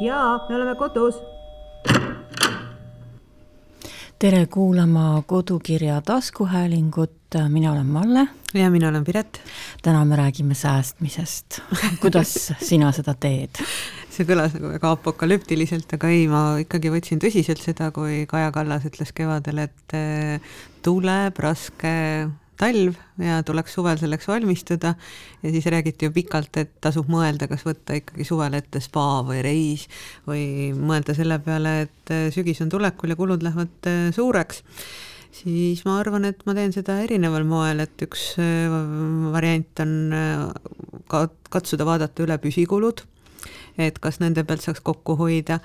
jaa, me oleme kodus. tere kuulama Kodukirja taskuhäälingut, mina olen Malle. ja mina olen Piret. täna me räägime säästmisest. kuidas sina seda teed? see kõlas nagu väga apokalüptiliselt, aga ei, ma ikkagi võtsin tõsiselt seda, kui Kaja Kallas ütles kevadel, et eh, tuleb raske talv ja tuleks suvel selleks valmistuda. Ja siis räägiti ju pikalt, et tasub mõelda, kas võtta ikkagi suvel ette spa või reis või mõelda selle peale, et äh, sügis on tulekul ja kulud lähevad äh, suureks. Siis ma arvan, et ma teen seda erineval moel, et üks äh, variant on ka katsuda vaadata üle püsikulud, et kas nende pealt saaks kokku hoida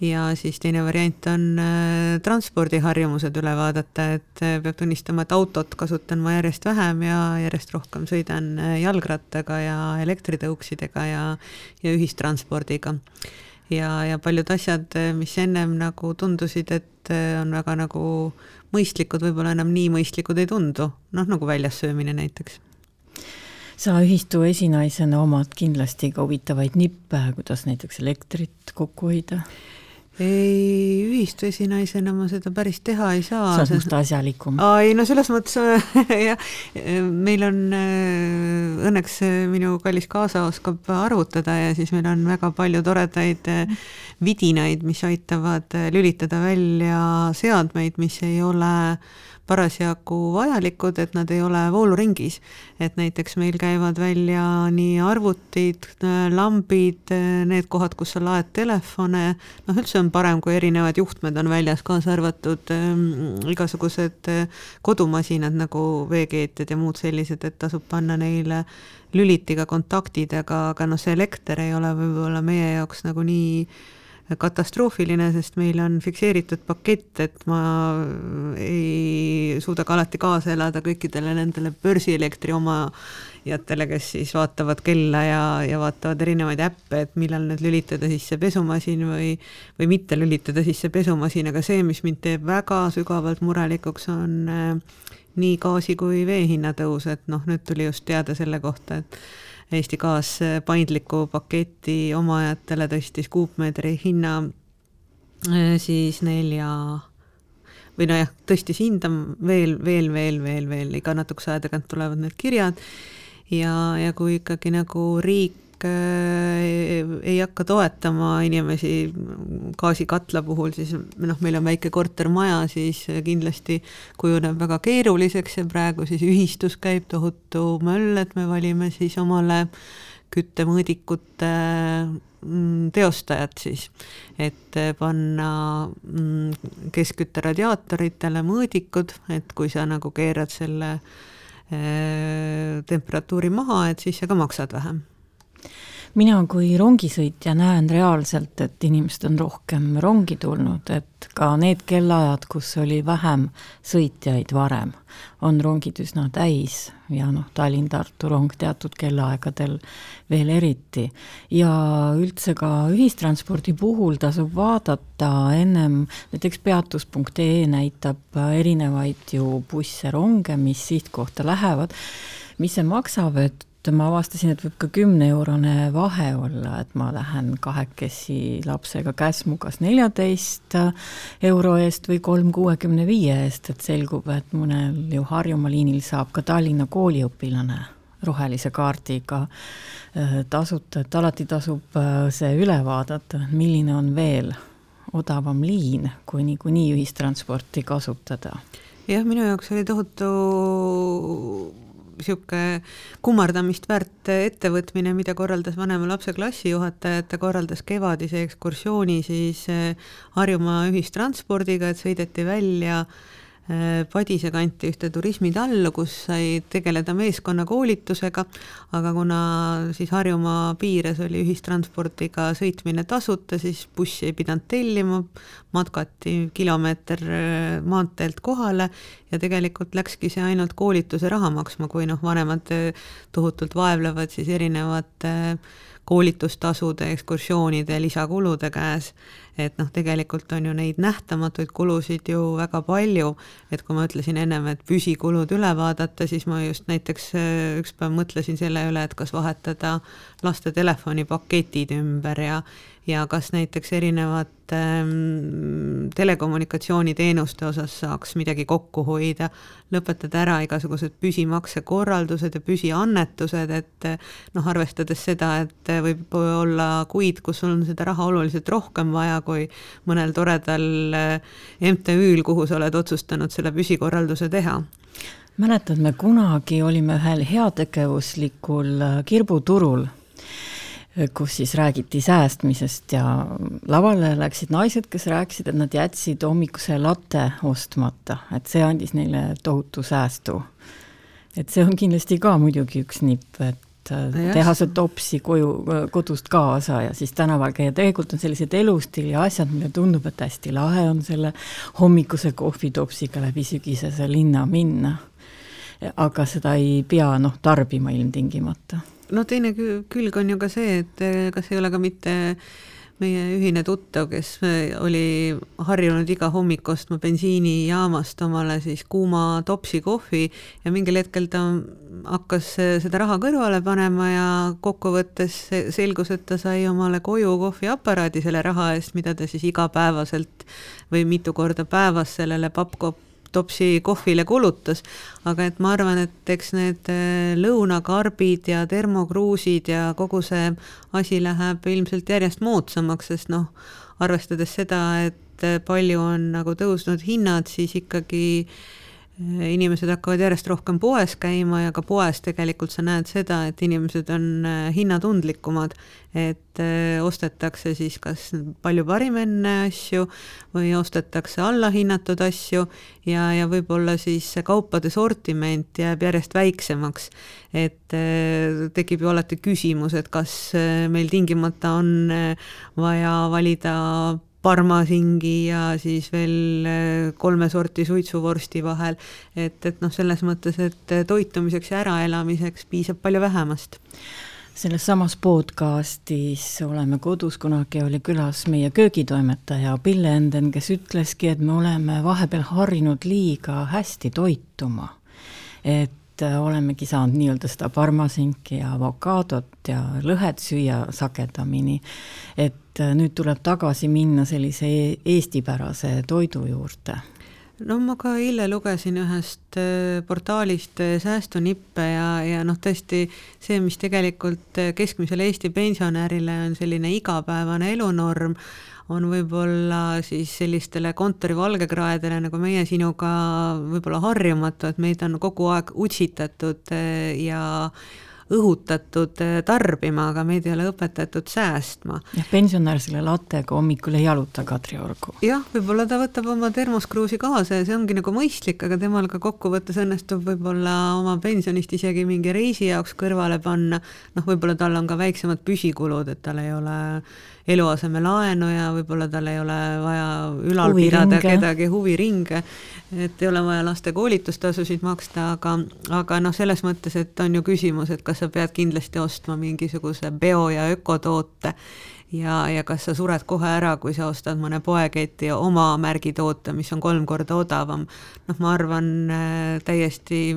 ja siis teine variant on äh, transpordiharjumused üle vaadata, et äh, peab tunnistama, et autot kasutan ma järjest vähem ja järjest rohkem sõidan äh, jalgrattaga ja elektritõuksidega ja, ja ühistranspordiga. ja, ja paljud asjad, mis ennem nagu tundusid, et on väga nagu mõistlikud, võib-olla enam nii mõistlikud ei tundu, noh nagu väljas söömine näiteks. Sa ühistu esinaisena omad kindlasti ka huvitavaid nippe, kuidas näiteks elektrit kokku hoida ei, ühistu esinaisena ma seda päris teha ei saa. sa oled must asjalikum. ei no selles mõttes jah, meil on äh, õnneks äh, minu kallis kaasa oskab arvutada ja siis meil on väga palju toredaid äh, vidinaid, mis aitavad lülitada välja seadmeid, mis ei ole parasjagu vajalikud, et nad ei ole vooluringis. et näiteks meil käivad välja nii arvutid, lambid, need kohad, kus sa laed telefone, noh üldse on parem, kui erinevad juhtmed on väljas, kaasa arvatud ähm, igasugused äh, kodumasinad nagu veekeetjad ja muud sellised, et tasub panna neile lülitiga kontaktid, aga, aga noh, see elekter ei ole võib-olla meie jaoks nagu nii katastroofiline, sest meil on fikseeritud pakett, et ma ei suuda ka alati kaasa elada kõikidele nendele börsielektri omajatele, kes siis vaatavad kella ja, ja vaatavad erinevaid äppe, et millal nüüd lülitada sisse pesumasin või, või mitte lülitada sisse pesumasin, aga see, mis mind teeb väga sügavalt murelikuks, on äh, nii gaasi kui vee hinna tõus, et noh, nüüd tuli just teada selle kohta, et Eesti Gaas paindliku paketi omajatele tõstis kuupmeetri hinna äh, siis nelja või nojah, tõstis hinda veel, veel, veel, veel, veel, iga natukese aja tagant tulevad need kirjad. Ja, ja kui ikkagi nagu riik Äh, ei hakka toetama inimesi gaasikatla puhul, siis noh, meil on väike kortermaja, siis kindlasti kujuneb väga keeruliseks ja praegu siis ühistus käib tohutu möll, et me valime siis omale küttemõõdikute mm, teostajad siis, et panna mm, keskkütte radiaatoritele mõõdikud, et kui sa nagu keerad selle äh, temperatuuri maha, et siis sa ka maksad vähem mina kui rongisõitja näen reaalselt, et inimesed on rohkem rongi tulnud, et ka need kellaajad, kus oli vähem sõitjaid varem, on rongid üsna täis ja noh, Tallinn-Tartu rong teatud kellaaegadel veel eriti. ja üldse ka ühistranspordi puhul tasub vaadata ennem, näiteks peatus.ee näitab erinevaid ju busse, ronge, mis sihtkohta lähevad, mis see maksab, et et ma avastasin, et võib ka kümne-eurone vahe olla, et ma lähen kahekesi lapsega Käsmu kas neljateist euro eest või kolm kuuekümne viie eest, et selgub, et mõnel ju Harjumaa liinil saab ka Tallinna kooliõpilane rohelise kaardiga äh, tasuta, et alati tasub äh, see üle vaadata, milline on veel odavam liin, kui niikuinii ühistransporti kasutada. jah, minu jaoks oli tohutu niisugune kummardamist väärt ettevõtmine, mida korraldas vanema lapse klassijuhataja, et ta korraldas kevadise ekskursiooni siis eh, Harjumaa ühistranspordiga, et sõideti välja äh, Padise kanti ühte turismitallu, kus sai tegeleda meeskonnakoolitusega, aga kuna siis Harjumaa piires oli ühistranspordiga sõitmine tasuta, siis bussi ei pidanud tellima, matkati kilomeeter äh, maanteelt kohale ja tegelikult läkski see ainult koolituse raha maksma, kui noh, vanemad äh, tohutult vaevlevad siis erinevate koolitustasude, ekskursioonide, lisakulude käes. Et noh, tegelikult on ju neid nähtamatuid kulusid ju väga palju. Et kui ma ütlesin ennem, et püsikulud üle vaadata, siis ma just näiteks äh, üks päev mõtlesin selle üle, et kas vahetada laste telefonipaketid ümber ja ja kas näiteks erinevate ähm, telekommunikatsiooniteenuste osas saaks midagi kokku hoida, lõpetada ära igasugused püsimaksekorraldused ja püsiannetused, et noh, arvestades seda, et võib olla kuid, kus on seda raha oluliselt rohkem vaja kui mõnel toredal äh, MTÜ-l, kuhu sa oled otsustanud selle püsikorralduse teha mäletad, me kunagi olime ühel heategevuslikul äh, kirbuturul kus siis räägiti säästmisest ja lavale läksid naised, kes rääkisid, et nad jätsid hommikuse latte ostmata, et see andis neile tohutu säästu. et see on kindlasti ka muidugi üks nipp, et ja teha see topsi koju, kodust kaasa ja siis tänaval käia, tegelikult on sellised elustiili asjad, mille tundub, et hästi lahe on selle hommikuse kohvitopsiga läbi sügisese linna minna. aga seda ei pea noh, tarbima ilmtingimata. No teine külg on ju ka see, et eh, kas ei ole ka mitte meie ühine tuttav, kes eh, oli harjunud iga hommik ostma bensiinijaamast omale siis kuuma topsi kohvi ja mingil hetkel ta hakkas eh, seda raha kõrvale panema ja kokkuvõttes selgus, et ta sai omale koju kohviaparaadi selle raha eest, mida ta siis igapäevaselt või mitu korda päevas sellele pappkopp topsi kohvile kulutas, aga et ma arvan, et eks need äh, lõunakarbid ja termokruusid ja kogu see asi läheb ilmselt järjest moodsamaks, sest noh, arvestades seda, et äh, palju on nagu tõusnud hinnad, siis ikkagi äh, inimesed hakkavad järjest rohkem poes käima ja ka poes tegelikult sa näed seda, et inimesed on äh, hinnatundlikumad, et äh, ostetakse siis kas palju parim enne asju või ostetakse allahinnatud asju ja, ja võib-olla siis kaupade sortiment jääb järjest väiksemaks. et tekib ju alati küsimus, et kas meil tingimata on vaja valida parmasingi ja siis veel äh, kolme sorti suitsuvorsti vahel. et, et noh, selles mõttes, et toitumiseks ja äraelamiseks piisab palju vähemast selles samas podcastis Oleme kodus kunagi oli külas meie köögitoimetaja Pille Enden, kes ütleski, et me oleme vahepeal harjunud liiga hästi toituma. et äh, olemegi saanud nii-öelda seda parmasinki ja avokaadot ja lõhet süüa sagedamini. et et äh, nüüd tuleb tagasi minna sellise e-, eestipärase toidu juurde? No ma ka eile lugesin ühest äh, portaalist äh, säästunippe ja, ja noh, tõesti see, mis tegelikult keskmisele Eesti pensionärile on selline igapäevane elunorm, on võib-olla siis sellistele kontorivalgekraedele nagu meie sinuga võib-olla harjumatu, et meid on kogu aeg utsitatud ja õhutatud eh, tarbima, aga meid ei ole õpetatud säästma. jah, pensionär selle lattega hommikul ei jaluta Kadriorgu. jah, võib-olla ta võtab oma termoskruusi kaasa ja see ongi nagu mõistlik, aga temal ka kokkuvõttes õnnestub võib-olla oma pensionist isegi mingi reisi jaoks kõrvale panna, noh, võib-olla tal on ka väiksemad püsikulud, et tal ei ole eluasemelaenu ja võib-olla tal ei ole vaja ülal pidada kedagi, huviringe, et ei ole vaja laste koolitustasusid maksta, aga, aga noh, selles mõttes, et on ju küsimus, et kas sa pead kindlasti ostma mingisuguse bio- ja ökotoote ja, ja kas sa sured kohe ära, kui sa ostad mõne poeketi oma märgitoote, mis on kolm korda odavam. noh, ma arvan äh, täiesti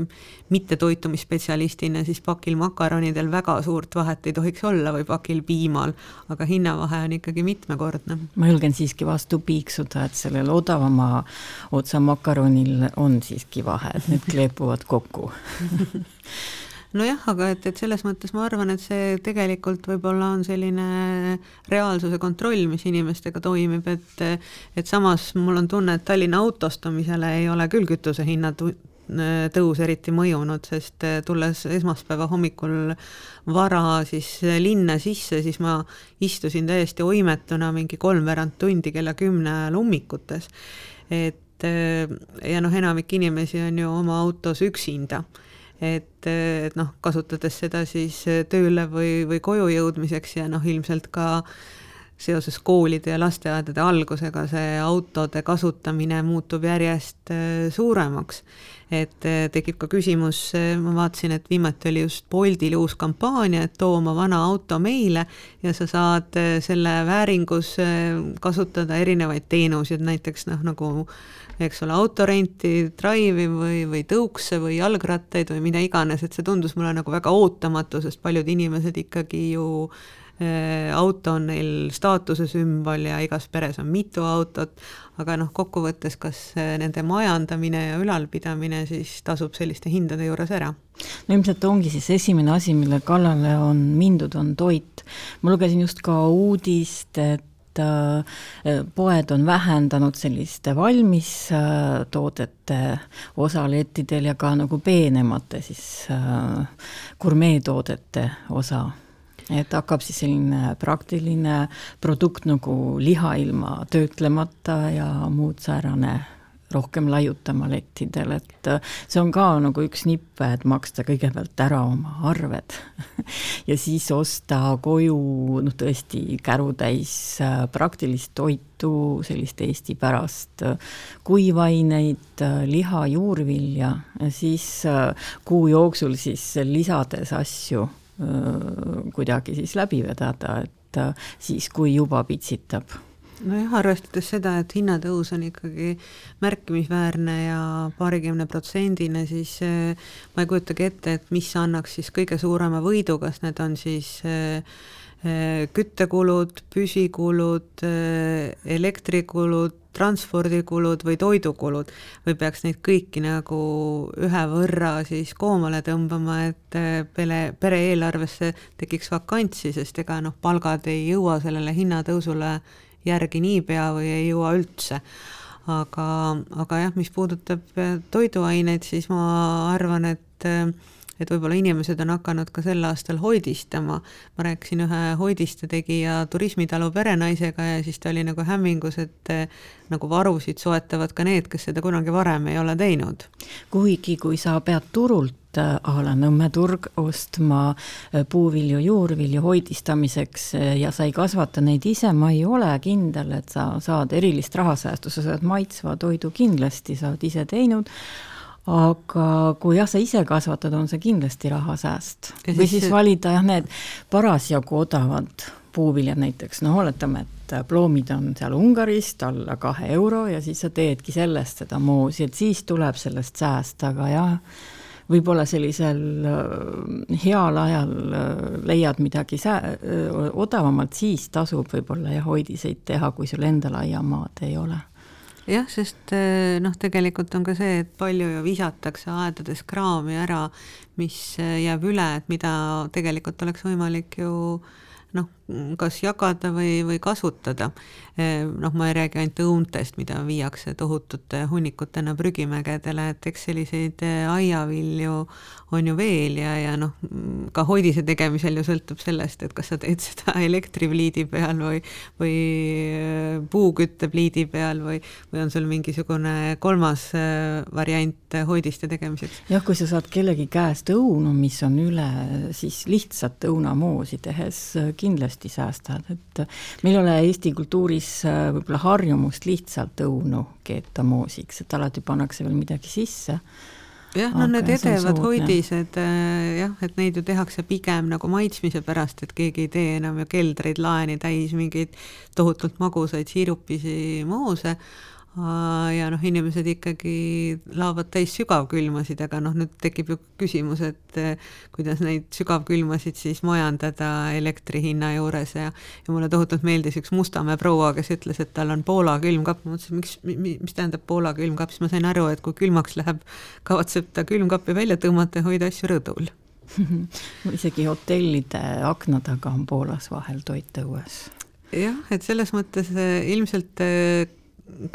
mittetoitumisspetsialistina siis pakil makaronidel väga suurt vahet ei tohiks olla või pakil piimal, aga hinnavahe on ikkagi mitmekordne. ma julgen siiski vastu piiksuda, et sellel odavama otsa makaronil on siiski vahe, et need kleepuvad kokku nojah, aga et, et selles mõttes ma arvan, et see tegelikult võib-olla on selline reaalsuse kontroll, mis inimestega toimib, et et samas mul on tunne, et Tallinna autostumisele ei ole küll kütusehinna tõus eriti mõjunud, sest tulles esmaspäeva hommikul vara siis linna sisse, siis ma istusin täiesti oimetuna mingi kolmveerand tundi kella kümne ajal ummikutes. et ja noh, enamik inimesi on ju oma autos üksinda et, et noh, kasutades seda siis tööle või, või koju jõudmiseks ja noh, ilmselt ka seoses koolide ja lasteaedade algusega see autode kasutamine muutub järjest äh, suuremaks. et tekib ka küsimus, ma vaatasin, et viimati oli just Boltil uus kampaania, et too oma vana auto meile ja sa saad selle vääringus kasutada erinevaid teenuseid, näiteks noh, nagu eks ole, autorenti, Drive'i või, või tõukse või jalgrattaid või mida iganes, et see tundus mulle nagu väga ootamatu, sest paljud inimesed ikkagi ju äh, auto on neil staatuse sümbol ja igas peres on mitu autot, aga noh, kokkuvõttes, kas äh, nende majandamine ja ülalpidamine siis tasub selliste hindade juures ära? no ilmselt ongi siis esimene asi, mille kallale on mindud, on toit. ma lugesin just ka uudist, et äh, poed on vähendanud selliste valmistoodete äh, osa lettidel ja ka nagu peenemate siis äh, gurmeetoodete osa et hakkab siis selline praktiline produkt nagu liha ilma töötlemata ja muud säärane rohkem laiutama lettidel, et äh, see on ka nagu üks nippe, et maksta kõigepealt ära oma arved ja siis osta koju noh, tõesti kärutäis äh, praktilist toitu, sellist eestipärast äh, kuivaineid, liha, juurvilja, siis kuu jooksul siis lisades asju kuidagi siis läbi vedada, et siis, kui juba pitsitab. Nojah, arvestades seda, et hinnatõus on ikkagi märkimisväärne ja paarikümne protsendine, siis äh, ma ei kujutagi ette, et mis annaks siis kõige suurema võidu, kas need on siis äh, äh, küttekulud, püsikulud, elektrikulud, transpordikulud või toidukulud või peaks neid kõiki nagu ühe võrra siis koomale tõmbama, et pere, pere eelarvesse tekiks vakantsi, sest ega noh, palgad ei jõua sellele hinnatõusule järgi niipea või ei jõua üldse. aga, aga jah, mis puudutab äh, toiduaineid, siis ma arvan, et äh, et võib-olla inimesed on hakanud ka sel aastal hoidistama. ma rääkisin ühe hoidiste tegija turismitalu perenaisega ja siis ta oli nagu hämmingus, et äh, nagu varusid soetavad ka need, kes seda kunagi varem ei ole teinud. kuigi, kui sa pead turult a la Nõmme turg ostma äh, puuvilju, juurvilju hoidistamiseks ja sa ei kasvata neid ise, ma ei ole kindel, et sa saad erilist rahasäästu, sa saad maitsva toidu kindlasti, sa oled ise teinud, aga kui jah, sa ise kasvatad, on see kindlasti rahasääst. või siis see... valida jah, need parasjagu odavad puuviljad näiteks, noh, oletame, et ploomid on seal Ungarist alla kahe euro ja siis sa teedki sellest seda moosi, et siis tuleb sellest sääst, aga jah, võib-olla sellisel äh, heal ajal äh, leiad midagi sää-, äh, odavamalt, siis tasub võib-olla jah, hoidiseid teha, kui sul endal aiamaad ei ole jah, sest noh, tegelikult on ka see, et palju ju visatakse aedades kraami ära, mis jääb üle, et mida tegelikult oleks võimalik ju noh, kas jagada või, või kasutada. noh, ma ei räägi ainult õuntest, mida viiakse tohutute hunnikutena prügimägedele, et eks selliseid aiavilju on ju veel ja, ja noh, ka hoidise tegemisel ju sõltub sellest, et kas sa teed seda elektripliidi peal või, või äh, puuküttepliidi peal või, või on sul mingisugune kolmas variant hoidiste tegemiseks. jah, kui sa saad kellegi käest õunu, mis on üle, siis lihtsalt õunamoosi tehes äh, kindlasti säästad, et meil ei ole Eesti kultuuris võib-olla harjumust lihtsalt õunu keeta moosiks, et alati pannakse veel midagi sisse. Jah, no need edevad hoidised äh, jah, et neid ju tehakse pigem nagu maitsmise pärast, et keegi ei tee enam ju keldreid laeni täis mingeid tohutult magusaid siirupisi moose ja noh, inimesed ikkagi laovad täis sügavkülmasid, aga noh, nüüd tekib ju küsimus, et eh, kuidas neid sügavkülmasid siis majandada elektri hinna juures ja ja mulle tohutult meeldis üks Mustamäe proua, kes ütles, et tal on Poola külmkapp, ma mõtlesin, miks, mis tähendab Poola külmkapp, siis ma sain aru, et kui külmaks läheb, kavatseb ta külmkappi välja tõmmata ja hoida asju rõdul. Isegi hotellide akna taga on Poolas vahel toit õues. Jah, et selles mõttes eh, ilmselt eh,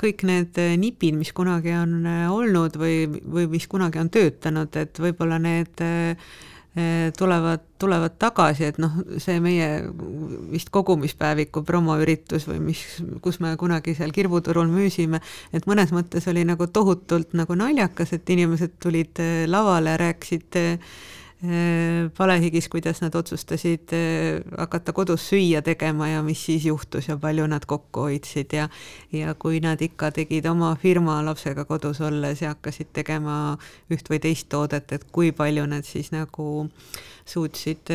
kõik need eh, nipid, mis kunagi on eh, olnud või, või mis kunagi on töötanud, et võib-olla need eh, tulevad, tulevad tagasi, et noh, see meie vist kogumispäeviku promoüritus või mis, kus me kunagi seal Kirbuturul müüsime, et mõnes mõttes oli nagu tohutult nagu naljakas, et inimesed tulid lavale, rääkisid palehigis, kuidas nad otsustasid hakata kodus süüa tegema ja mis siis juhtus ja palju nad kokku hoidsid ja ja kui nad ikka tegid oma firma lapsega kodus olles ja hakkasid tegema üht või teist toodet, et kui palju nad siis nagu suutsid,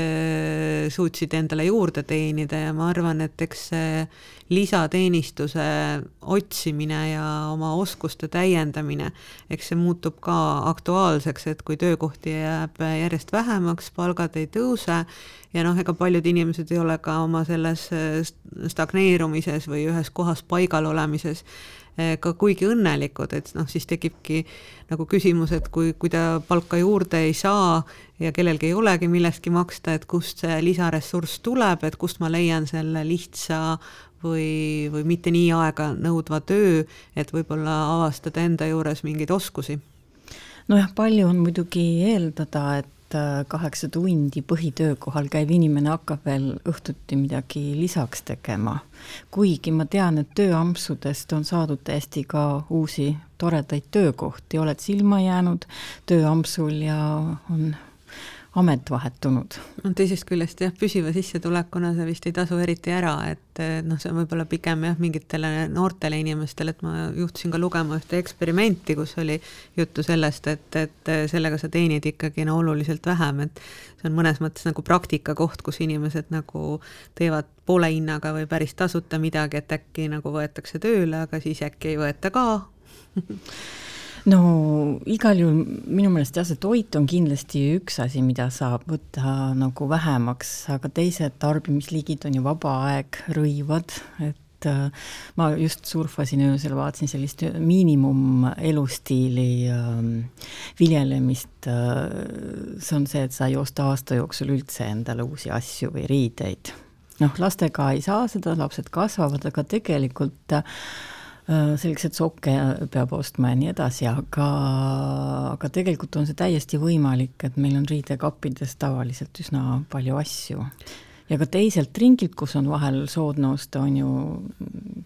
suutsid endale juurde teenida ja ma arvan, et eks see lisateenistuse otsimine ja oma oskuste täiendamine, eks see muutub ka aktuaalseks, et kui töökohti jääb järjest vähemaks, palgad ei tõuse ja noh, ega paljud inimesed ei ole ka oma selles stagneerumises või ühes kohas paigal olemises Eh, ka kuigi õnnelikud, et noh, siis tekibki nagu küsimus, et kui, kui ta palka juurde ei saa ja kellelgi ei olegi millestki maksta, et kust see lisaressurss tuleb, et kust ma leian selle lihtsa või, või mitte nii aega nõudva töö, et võib-olla avastada enda juures mingeid oskusi. Nojah, palju on muidugi eeldada, et et kaheksa tundi põhitöökohal käiv inimene hakkab veel õhtuti midagi lisaks tegema. kuigi ma tean, et tööampsudest on saadud täiesti ka uusi toredaid töökohti, oled silma jäänud tööampsul ja on amet vahetunud. no teisest küljest jah, püsiva sissetulekuna see vist ei tasu eriti ära, et noh, see on võib-olla pigem jah, mingitele noortele inimestele, et ma juhtusin ka lugema ühte eksperimenti, kus oli juttu sellest, et, et sellega sa teenid ikkagi no oluliselt vähem, et see on mõnes mõttes nagu praktikakoht, kus inimesed nagu teevad poole hinnaga või päris tasuta midagi, et äkki nagu võetakse tööle, aga siis äkki ei võeta ka no igal juhul minu meelest jah, see toit on kindlasti üks asi, mida saab võtta nagu vähemaks, aga teised tarbimisliigid on ju vaba aeg, rõivad, et äh, ma just surfasin öösel, vaatasin sellist miinimum elustiili äh, viljelemist äh,. see on see, et sa ei osta aasta jooksul üldse endale uusi asju või riideid. noh, lastega ei saa seda, lapsed kasvavad, aga tegelikult Äh, selleks, et sokke peab ostma ja nii edasi, aga, aga tegelikult on see täiesti võimalik, et meil on riidekappides tavaliselt üsna palju asju. ja ka teiselt ringilt, kus on vahel soodne osta, on ju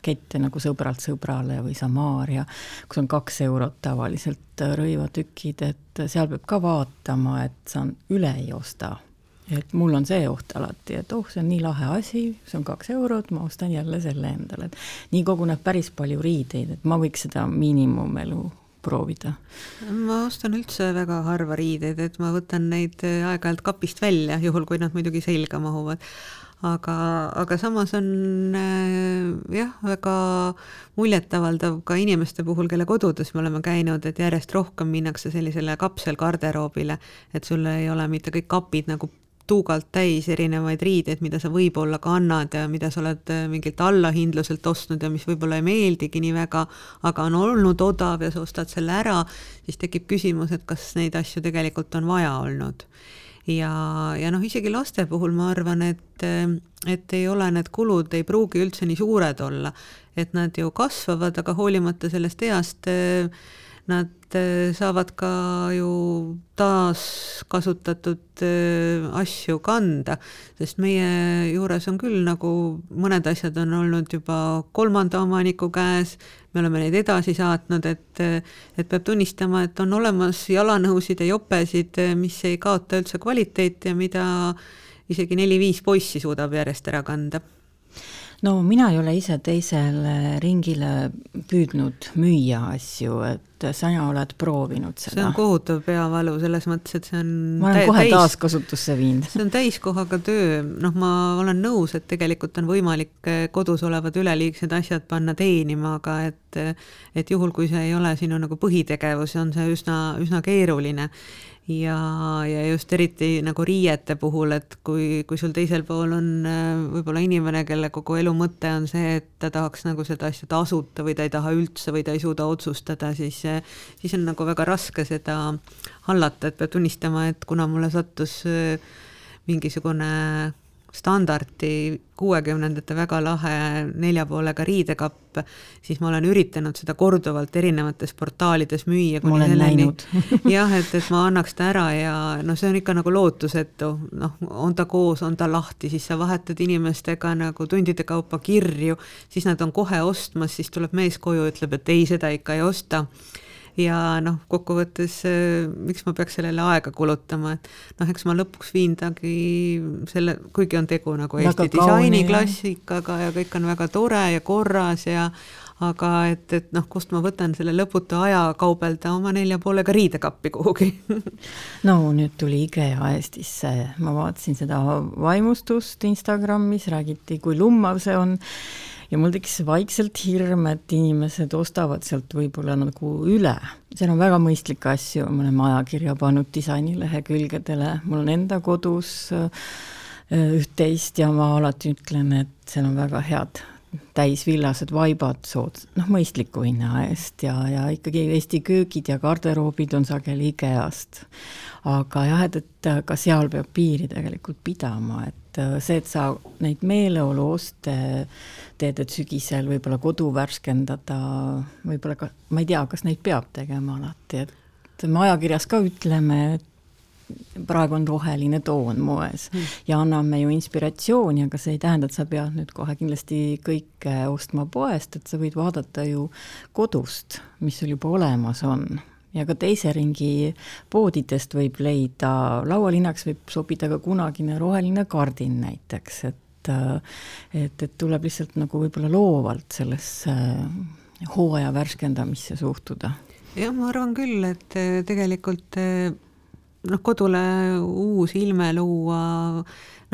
kette nagu Sõbralt sõbrale või Samaria, kus on kaks eurot tavaliselt rõivatükid, et seal peab ka vaatama, et sa üle ei osta et mul on see oht alati, et oh, see on nii lahe asi, see on kaks eurot, ma ostan jälle selle endale, et nii koguneb päris palju riideid, et ma võiks seda miinimumelu proovida. ma ostan üldse väga harva riideid, et ma võtan neid aeg-ajalt kapist välja, juhul kui nad muidugi selga mahuvad. aga, aga samas on äh, jah, väga muljetavaldav ka inimeste puhul, kelle kodudes me oleme käinud, et järjest rohkem minnakse sellisele kapselgarderoobile, et sul ei ole mitte kõik kapid nagu tuugalt täis erinevaid riideid, mida sa võib-olla kannad ja mida sa oled äh, mingilt allahindluselt ostnud ja mis võib-olla ei meeldigi nii väga, aga on olnud odav ja sa ostad selle ära, siis tekib küsimus, et kas neid asju tegelikult on vaja olnud. ja, ja noh, isegi laste puhul ma arvan, et, et ei ole need kulud, ei pruugi üldse nii suured olla, et nad ju kasvavad, aga hoolimata sellest east äh, nad äh, saavad ka ju taaskasutatud äh, asju kanda, sest meie juures on küll nagu mõned asjad on olnud juba kolmanda omaniku käes, me oleme neid edasi saatnud, et, et peab tunnistama, et on olemas jalanõusid ja jopesid, mis ei kaota üldse kvaliteeti ja mida isegi neli-viis poissi suudab järjest ära kanda no mina ei ole ise teisele ringile püüdnud müüa asju, et sina oled proovinud seda. see on kohutav peavalu selles mõttes, et see on ma olen kohe täis, taaskasutusse viinud. see on täiskohaga töö, noh, ma olen nõus, et tegelikult on võimalik eh, kodus olevad üleliigsed asjad panna teenima, aga et et juhul, kui see ei ole sinu nagu põhitegevus, on see üsna, üsna keeruline ja, ja just eriti nagu riiete puhul, et kui, kui sul teisel pool on äh, võib-olla inimene, kelle kogu elu mõte on see, et ta tahaks nagu seda asja tasuta või ta ei taha üldse või ta ei suuda otsustada, siis, siis on nagu väga raske seda hallata, et peab tunnistama, et kuna mulle sattus äh, mingisugune standardi kuuekümnendate väga lahe nelja poolega riidekapp, siis ma olen üritanud seda korduvalt erinevates portaalides müüa. ma olen selleni, näinud. Jah, et, et ma annaks ta ära ja noh, see on ikka nagu lootusetu, noh, on ta koos, on ta lahti, siis sa vahetad inimestega nagu tundide kaupa kirju, siis nad on kohe ostmas, siis tuleb mees koju, ütleb, et ei, seda ikka ei osta ja noh, kokkuvõttes miks ma peaks sellele aega kulutama, et noh, eks ma lõpuks viin tagi selle, kuigi on tegu nagu Eesti disainiklassikaga ja kõik on väga tore ja korras ja aga et, et noh, kust ma võtan selle lõputu aja kaubelda oma nelja poolega riidekappi kuhugi? No nüüd tuli IKEA Eestisse, ma vaatasin seda vaimustust Instagramis, räägiti, kui lummav see on ja mul tekkis vaikselt hirm, et inimesed ostavad sealt võib-olla nagu üle. seal on väga mõistlikke asju, me oleme ajakirja pannud disainilehekülgedele, mul on enda kodus äh, üht-teist ja ma alati ütlen, et seal on väga head täisvillased vaibad sood-, noh, mõistliku hinna eest ja, ja ikkagi Eesti köögid ja garderoobid on sageli IKEA-st. aga jah, et, et ka seal peab piiri tegelikult pidama, et äh, see, et sa neid meeleoluoste teed, et sügisel võib-olla kodu värskendada, võib-olla ka, ma ei tea, kas neid peab tegema alati, et me ajakirjas ka ütleme, et praegu on roheline toon moes mm. ja anname ju inspiratsiooni, aga see ei tähenda, et sa pead nüüd kohe kindlasti kõike ostma poest, et sa võid vaadata ju kodust, mis sul juba olemas on ja ka teise ringi poodidest võib leida, laualinnaks võib sobida ka kunagine roheline kardin näiteks, et et, et tuleb lihtsalt nagu võib-olla loovalt sellesse hooaja värskendamisse suhtuda. jah, ma arvan küll, et tegelikult noh, kodule uus ilme luua,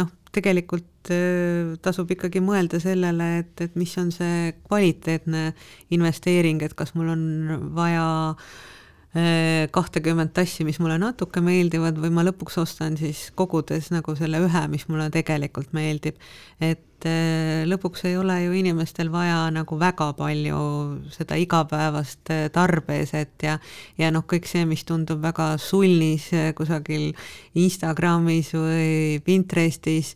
noh, tegelikult äh, tasub ikkagi mõelda sellele, et, et mis on see kvaliteetne investeering, et kas mul on vaja äh, kahtekümmet tassi, mis mulle natuke meeldivad, või ma lõpuks ostan siis kogudes nagu selle ühe, mis mulle tegelikult meeldib. et äh, lõpuks ei ole ju inimestel vaja nagu väga palju seda igapäevast äh, tarbeeset ja ja noh, kõik see, mis tundub väga sulnis äh, kusagil Instagramis või Pinterestis,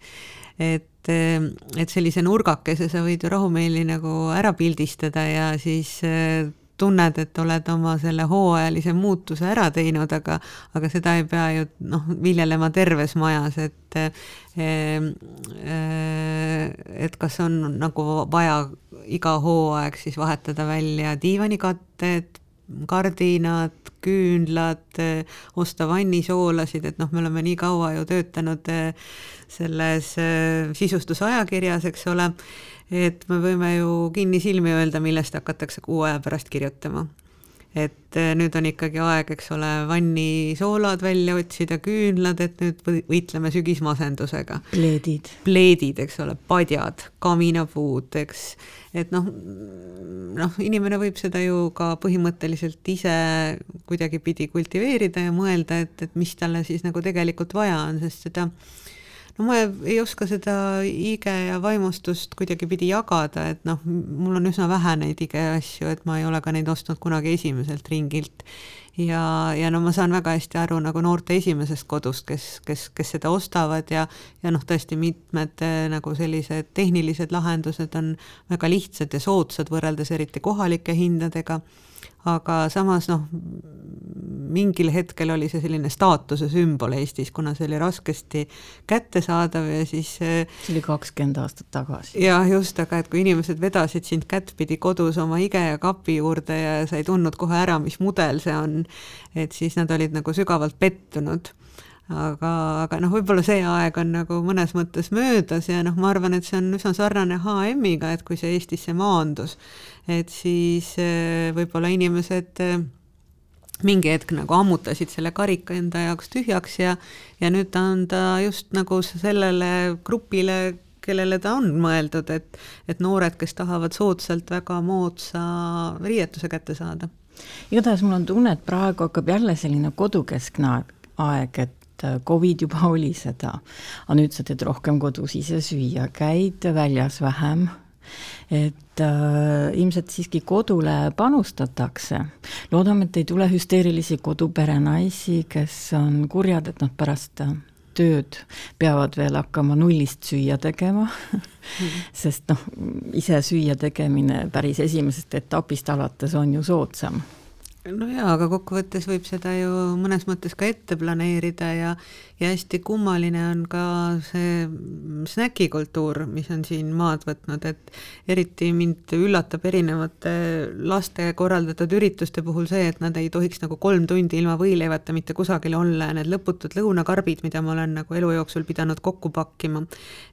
et et sellise nurgakese sa võid ju rahumeeli nagu ära pildistada ja siis tunned, et oled oma selle hooajalise muutuse ära teinud, aga, aga seda ei pea ju noh, viljelema terves majas, et eh, et kas on nagu vaja iga hooaeg siis vahetada välja diivanikatted, kardinad, küünlad, osta vannisoolasid, et noh, me oleme nii kaua ju töötanud eh, selles eh, sisustusajakirjas, eks ole et me võime ju kinnisilmi öelda, millest hakatakse kuu aja pärast kirjutama. et eh, nüüd on ikkagi aeg, eks ole, vannisoolad välja otsida, küünlad, et nüüd võitleme sügismasendusega. pleedid. pleedid, eks ole, padjad, kaminapuud, eks, et noh, noh, inimene võib seda ju ka põhimõtteliselt ise kuidagipidi kultiveerida ja mõelda, et, et mis talle siis nagu tegelikult vaja on, sest seda no ma ei oska seda ige ja vaimustust kuidagipidi jagada, et noh, mul on üsna vähe neid ige asju, et ma ei ole ka neid ostnud kunagi esimeselt ringilt. ja, ja no ma saan väga hästi aru nagu noorte esimesest kodust, kes, kes, kes seda ostavad ja, ja noh, tõesti mitmed eh, nagu sellised tehnilised lahendused on väga lihtsad ja soodsad võrreldes eriti kohalike hindadega aga samas noh, mingil hetkel oli see selline staatuse sümbol Eestis, kuna see oli raskesti kättesaadav ja siis see oli kakskümmend aastat tagasi. jah, just, aga et kui inimesed vedasid sind kättpidi kodus oma IKEA kapi juurde ja sa ei tundnud kohe ära, mis mudel see on, et siis nad olid nagu sügavalt pettunud aga, aga noh, võib-olla see aeg on nagu mõnes mõttes möödas ja noh, ma arvan, et see on üsna sarnane HM-iga, et kui see Eestisse maandus, et siis eh, võib-olla inimesed eh, mingi hetk nagu ammutasid selle karika enda jaoks tühjaks ja, ja nüüd on ta just nagu sellele grupile, kellele ta on mõeldud, et, et noored, kes tahavad soodsalt väga moodsa riietuse kätte saada. igatahes mul on tunne, et praegu hakkab jälle selline kodukeskne aeg, et Covid juba oli seda, aga nüüd sa teed rohkem kodus ise süüa, käid väljas vähem et äh, ilmselt siiski kodule panustatakse. loodame, et ei tule hüsteerilisi koduperenaisi, kes on kurjad, et nad pärast äh, tööd peavad veel hakkama nullist süüa tegema mm. sest noh, ise süüa tegemine päris esimesest etapist alates on ju soodsam no jaa, aga kokkuvõttes võib seda ju mõnes mõttes ka ette planeerida ja ja hästi kummaline on ka see snäkikultuur, mis on siin maad võtnud, et eriti mind üllatab erinevate laste korraldatud ürituste puhul see, et nad ei tohiks nagu kolm tundi ilma võileivata mitte kusagil olla ja need lõputud lõunakarbid, mida ma olen nagu elu jooksul pidanud kokku pakkima,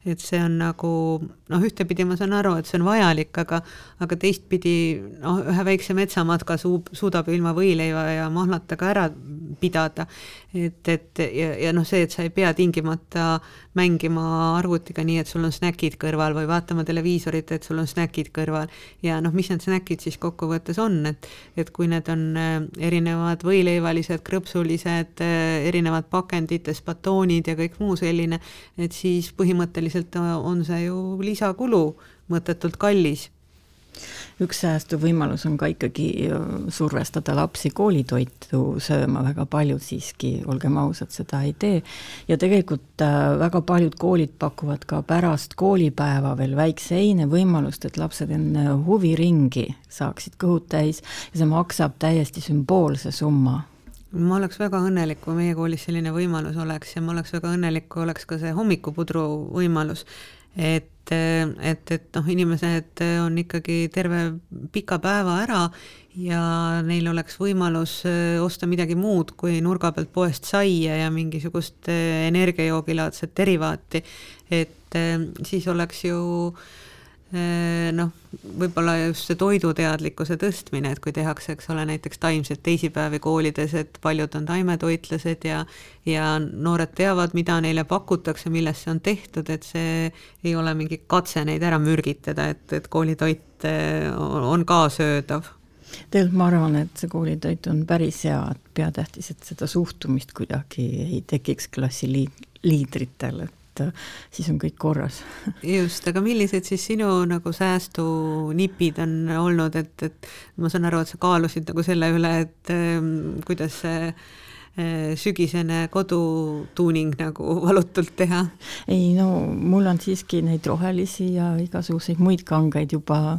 et see on nagu noh, ühtepidi ma saan aru, et see on vajalik, aga aga teistpidi noh, ühe väikse metsamatka suub, suudab ju ilma võileiva ja mahlata ka ära pidada. et, et ja, ja noh, see, et sa ei pea tingimata mängima arvutiga nii, et sul on snäkid kõrval või vaatama televiisorit, et sul on snäkid kõrval. ja noh, mis need snäkid siis kokkuvõttes on, et, et kui need on äh, erinevad võileivalised, krõpsulised, äh, erinevad pakendites batoonid ja kõik muu selline, et siis põhimõtteliselt on see ju lisakulu, mõttetult kallis üks säästuvõimalus on ka ikkagi äh, survestada lapsi koolitoitu sööma, väga paljud siiski, olgem ausad, seda ei tee. ja tegelikult äh, väga paljud koolid pakuvad ka pärast koolipäeva veel väikse heine võimalust, et lapsed enne huviringi saaksid kõhud täis ja see maksab täiesti sümboolse summa ma oleks väga õnnelik, kui meie koolis selline võimalus oleks ja ma oleks väga õnnelik, kui oleks ka see hommikupudru võimalus et, et, et noh, inimesed on ikkagi terve pika päeva ära ja neil oleks võimalus äh, osta midagi muud kui nurga pealt poest saia ja mingisugust äh, energiajoogilaadset derivaati, et äh, siis oleks ju Äh, noh, võib-olla just see toiduteadlikkuse tõstmine, et kui tehakse, eks ole, näiteks taimseid teisipäevi koolides, et paljud on taimetoitlased ja ja noored teavad, mida neile pakutakse, millest see on tehtud, et see ei ole mingi katse neid ära mürgitada, et, et koolitoit äh, on ka söödav. Tegelikult ma arvan, et see koolitoit on päris hea, et peatähtis, et seda suhtumist kuidagi ei tekiks klassiliidritel, et et äh, siis on kõik korras. just, aga millised siis sinu nagu säästunipid on olnud, et, et ma saan aru, et sa kaalusid nagu selle üle, et ähm, kuidas see äh, sügisene kodutuuning nagu valutult teha? ei no mul on siiski neid rohelisi ja igasuguseid muid kangeid juba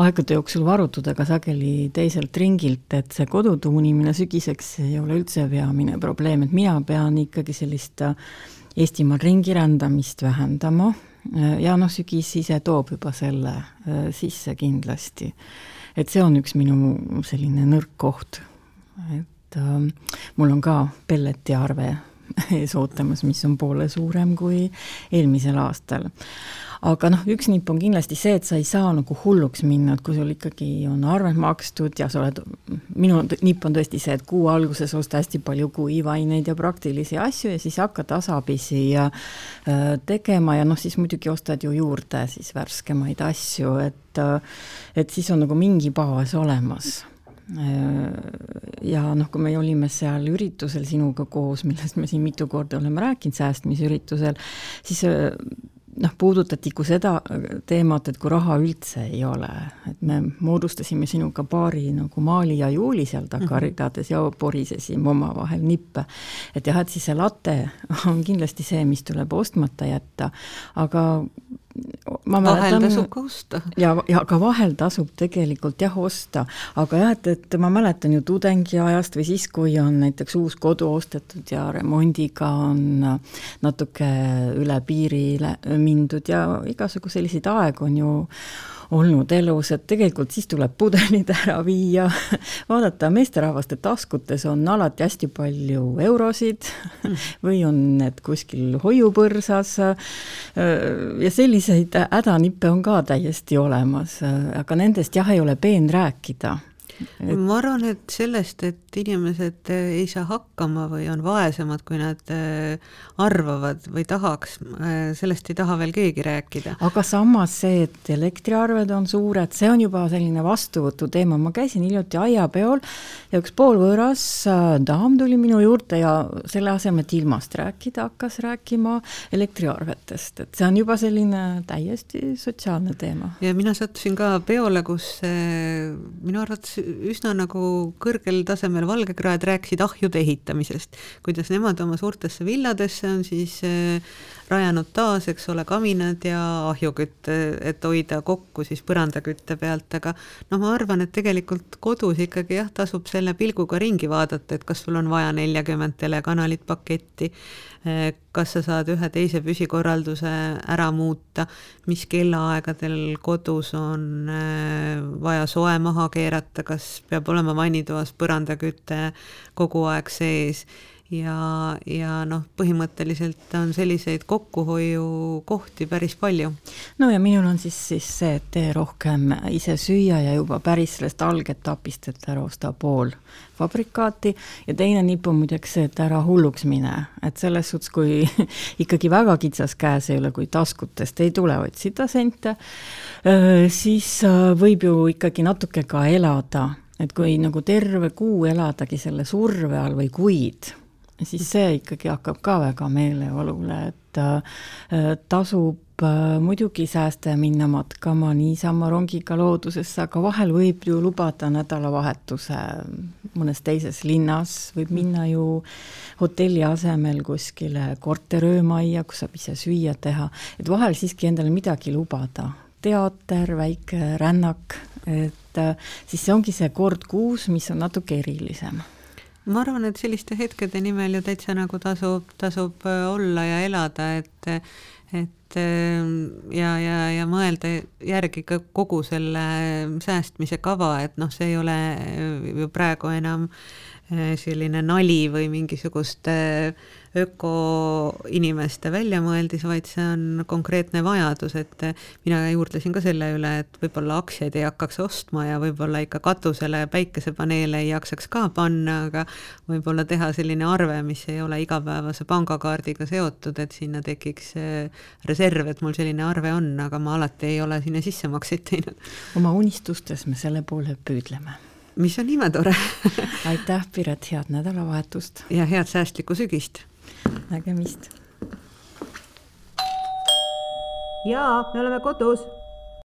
aegade jooksul varutud, aga sageli teiselt ringilt, et see kodutuunimine sügiseks ei ole üldse peamine probleem, et mina pean ikkagi sellist äh, Eestimaal ringi rändamist vähendama. Ja noh, sügis ise toob juba selle äh, sisse kindlasti. et see on üks minu selline nõrk koht, et äh, mul on ka pelletiarve ees ootamas, mis on poole suurem kui eelmisel aastal aga noh, üks nipp on kindlasti see, et sa ei saa nagu hulluks minna, et kui sul ikkagi on arved makstud ja sa oled, minu nipp on tõesti see, et kuu alguses osta hästi palju kuivaineid ja praktilisi asju ja siis hakka tasapisi ja äh, tegema ja noh, siis muidugi ostad ju juurde siis värskemaid asju, et äh, et siis on nagu mingi baas olemas. Äh, ja noh, kui me olime seal üritusel sinuga koos, millest me siin mitu korda oleme rääkinud, säästmisüritusel, siis noh, puudutati ka seda teemat, et kui raha üldse ei ole, et me moodustasime sinuga paari nagu Maali ja Juuli seal taga mm -hmm. ridades ja porisesime omavahel nippe. et jah, et siis see latte on kindlasti see, mis tuleb ostmata jätta, aga ma mäletan. vahel tasub ka osta. ja, ja ka vahel tasub tegelikult jah osta, aga jah, et, et ma mäletan ju tudengiajast või siis, kui on näiteks uus kodu ostetud ja remondiga on natuke üle piiri mindud ja igasugu selliseid aegu on ju olnud elus, et tegelikult siis tuleb pudelid ära viia, vaadata meesterahvaste taskutes on alati hästi palju eurosid või on need kuskil hoiupõrsas. Ja selliseid hädanippe on ka täiesti olemas, aga nendest jah, ei ole peen rääkida et.... ma arvan, et sellest, et inimesed äh, ei saa hakkama või on vaesemad, kui nad äh, arvavad või tahaks, äh, sellest ei taha veel keegi rääkida. aga samas see, et elektriarved on suured, see on juba selline vastuvõtu teema, ma käisin hiljuti aiapeol ja üks poolvõõras daam tuli minu juurde ja selle asemel, et ilmast rääkida, hakkas rääkima elektriarvetest, et see on juba selline täiesti sotsiaalne teema. ja mina sattusin ka peole, kus minu arvates üsna nagu kõrgel tasemel valgekraed rääkisid ahjude ehitamisest, kuidas nemad oma suurtesse villadesse on siis äh, rajanud taas, eks ole, kaminad ja ahjukütte, et hoida kokku siis põrandakütte pealt, aga noh, ma arvan, et tegelikult kodus ikkagi jah, tasub selle pilguga ringi vaadata, et kas sul on vaja neljakümmet telekanalit paketti, kas sa saad ühe teise püsikorralduse ära muuta, mis kellaaegadel kodus on äh, vaja soe maha keerata, kas peab olema vannitoas põrandaküte kogu aeg sees ja, ja noh, põhimõtteliselt on selliseid kokkuhoiukohti päris palju. no ja minul on siis, siis see, et tee rohkem ise süüa ja juba päris sellest algetapist, et ära osta pool fabrikaati. Ja teine nipp on muideks see, et ära hulluks mine, et selles suhtes, kui ikkagi väga kitsas käes ei ole, kui taskutest ei tule otsida sente, siis võib ju ikkagi natuke ka elada. Et kui nagu terve kuu eladagi selle surve all või kuid, siis see ikkagi hakkab ka väga meeleolule, et äh, tasub äh, muidugi säästa ja minna matkama niisama rongiga loodusesse, aga vahel võib ju lubada nädalavahetuse. Mõnes teises linnas, võib minna ju hotelli asemel kuskile korteröömajja, kus saab ise süüa teha, et vahel siiski endale midagi lubada, teater, väike rännak, et äh, siis see ongi see kord kuus, mis on natuke erilisem ma arvan, et selliste hetkede nimel ju täitsa nagu tasub, tasub äh, olla ja elada, et et ähm, ja, ja, ja mõelda järgi ka kogu selle säästmise kava, et noh, see ei ole ju praegu enam äh, selline nali või mingisugust äh, ökoinimeste väljamõeldis, vaid see on konkreetne vajadus, et mina juurdlesin ka selle üle, et võib-olla aktsiaid ei hakkaks ostma ja võib-olla ikka katusele päikesepaneele ei jaksaks ka panna, aga võib-olla teha selline arve, mis ei ole igapäevase pangakaardiga seotud, et sinna tekiks reserv, et mul selline arve on, aga ma alati ei ole sinna sissemakseid teinud. oma unistustes me selle poole püüdleme mis on imetore aitäh, Piret, head nädalavahetust! ja head säästlikku sügist! nägemist. jaa, me oleme kodus